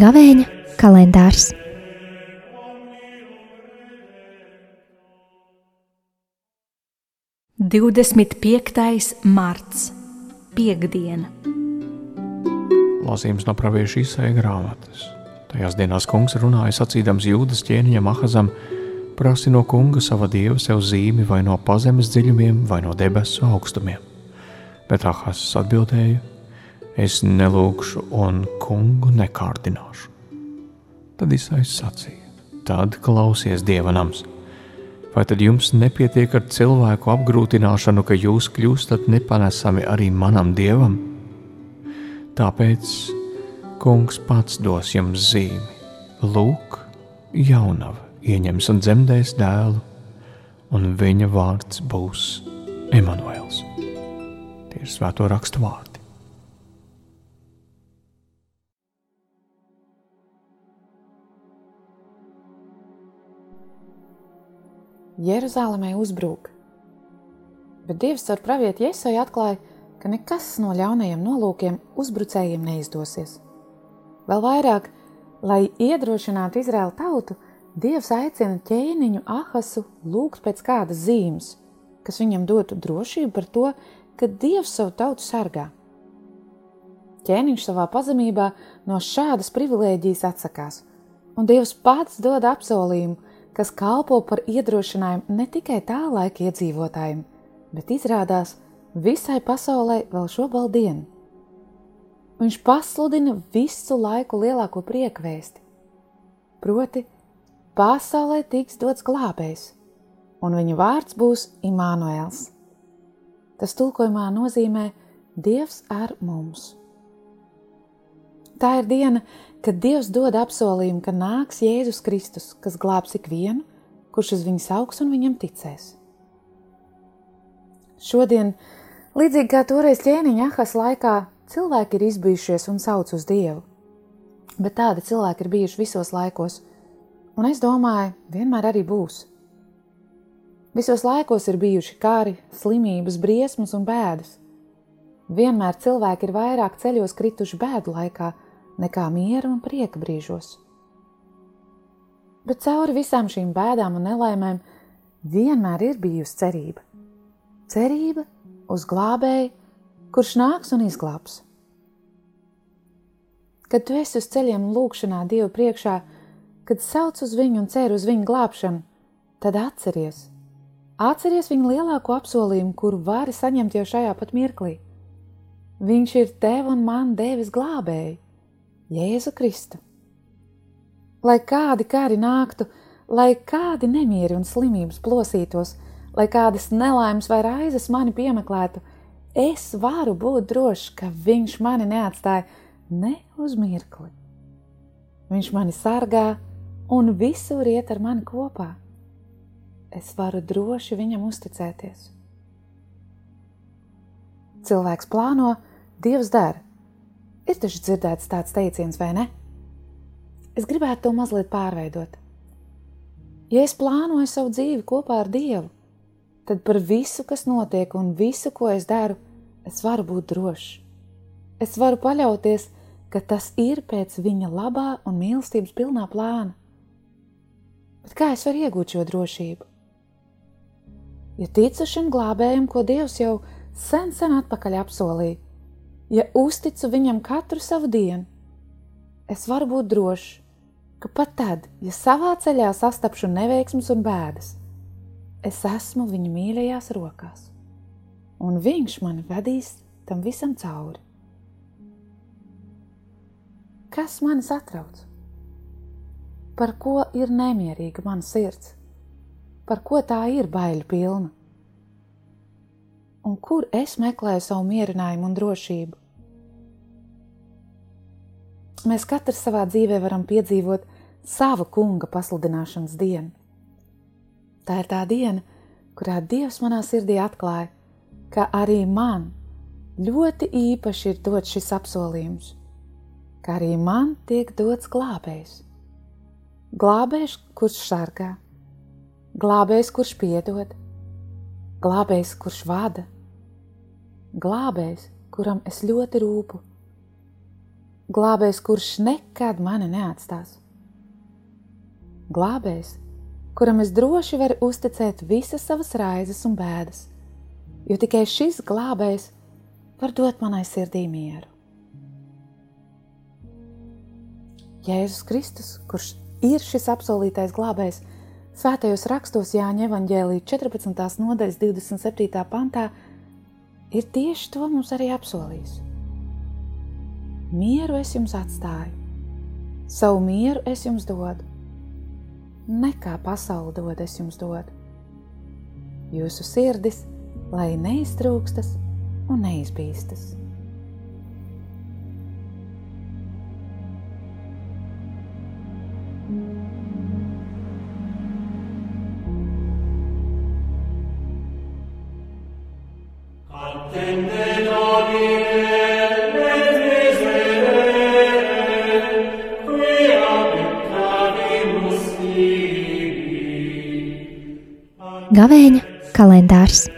Gavēņa kalendārs. Divdesmit piektais marts, piekdiena. Lasījums no pravieša izsēja grāmatas. Tajās dienās kungs runāja sacīdams jūdas ķēniņam Ahazam, prasi no kunga sava dieva sev zīmi vai no pazemes dziļumiem, vai no debesu augstumiem. Bet Ahazs atbildēja: Es nelūgšu un kungu nekārdināšu. Tad Isais sacīja: Tad klausies dieva nams. Vai tad jums nepietiek ar cilvēku apgrūtināšanu, ka jūs kļūstat nepanesami arī manam dievam? Tāpēc kungs pats dos jums zīmi. Lūk, jaunava ieņems un dzemdēs dēlu, un viņa vārds būs Emanuēls. Tie ir svēto rakstu vārdi. Jeruzalemē uzbrūk. Bet Dievs ar pravieti Iesai atklāja, ka nekas no ļaunajiem nolūkiem uzbrucējiem neizdosies. Vēl vairāk, lai iedrošinātu Izraēlu tautu, Dievs aicina ķēniņu Ahasu lūgt pēc kādas zīmes, kas viņam dotu drošību par to, ka Dievs savu tautu sargā. Ķēniņš savā pazemībā no šādas privilēģijas atsakās, un Dievs pats dod apsolījumu, kas kalpo par iedrošinājumu ne tikai tā laika iedzīvotājiem, bet izrādās visai pasaulē vēl šobrīd. Viņš pasludina visu laiku lielāko priekvēsti, proti, pasaulē tiks dots glābējs, un viņa vārds būs Imānuēls. Tas tulkojumā nozīmē Dievs ar mums. Tā ir diena, kad Dievs dod apsolījumu, ka nāks Jēzus Kristus, kas glābs ikvienu, kurš uz viņu augs un viņam ticēs. Šodien, līdzīgi kā toreiz ķēniņa ahas laikā, cilvēki ir izbijušies un sauc uz Dievu. Bet tādi cilvēki ir bijuši visos laikos, un es domāju, vienmēr arī būs. Visos laikos ir bijuši kari, slimības, briesmas un bēdas. Vienmēr cilvēki ir vairāk ceļos krituši bēdu laikā, nekā miera un prieka brīžos. Bet cauri visām šīm bēdām un nelaimēm vienmēr ir bijusi cerība. Cerība uz glābēju, kurš nāks un izglābs. Kad tu esi uz ceļiem lūkšanā Dievu priekšā, kad sauc uz viņu un cer uz viņu glābšanu, tad atceries. Atceries viņa lielāko apsolījumu, kuru vari saņemt jau šajā pat mirklī. Viņš ir tev un man devis glābēju. Jēzu Kristu. Lai kādi kari nāktu, lai kādi nemieri un slimības plosītos, lai kādas nelaimes vai raizes mani piemeklētu, es varu būt drošs, ka Viņš mani neatstāja ne uz mirkli. Viņš mani sargā un visur iet ar mani kopā. Es varu droši viņam uzticēties. Cilvēks plāno, Dievs dara. Ir taču dzirdēts tāds teiciens, vai ne? Es gribētu to mazliet pārveidot. Ja es plānoju savu dzīvi kopā ar Dievu, tad par visu, kas notiek un visu, ko es daru, es varu būt drošs. Es varu paļauties, ka tas ir pēc viņa labā un mīlestības pilnā plāna. Bet kā es varu iegūt šo drošību? Ja ticu šim glābējam, ko Dievs jau sen, sen atpakaļ apsolīja, ja uzticu viņam katru savu dienu, es varu būt drošs, ka pat tad, ja savā ceļā sastapšu neveiksmus un bēdas, es esmu viņa mīļajās rokās, un viņš mani vedīs tam visam cauri. Kas mani satrauc? Par ko ir nemierīga mana sirds? Par ko tā ir baiļu pilna? Un kur es meklēju savu mierinājumu un drošību? Mēs katrs savā dzīvē varam piedzīvot savu kunga pasludināšanas dienu. Tā ir tā diena, kurā Dievs manā sirdī atklāja, ka arī man ļoti īpaši ir dots šis apsolījums, ka arī man tiek dots glābējs. glābējs, kurš sargā, glābējs, kurš piedod, glābējs, kurš vada, glābējs, kuram es ļoti rūpu, glābējs, kurš nekad mani neatstās, glābējs, kuram es droši varu uzticēt visas savas raizes un bēdas, jo tikai šis glābējs var dot manai sirdī mieru. Jēzus Kristus, kurš ir šis apsolītais glābējs, svētajos rakstos Jāņa evaņģēlī 14. nodaļas 27. pantā, ir tieši to mums arī apsolījis. Mieru es jums atstāju, savu mieru es jums dodu, nekā pasauli dod es jums dodu. Jūsu sirdis, lai neiztrūkstas un neizbīstas. Gavēņa kalendārs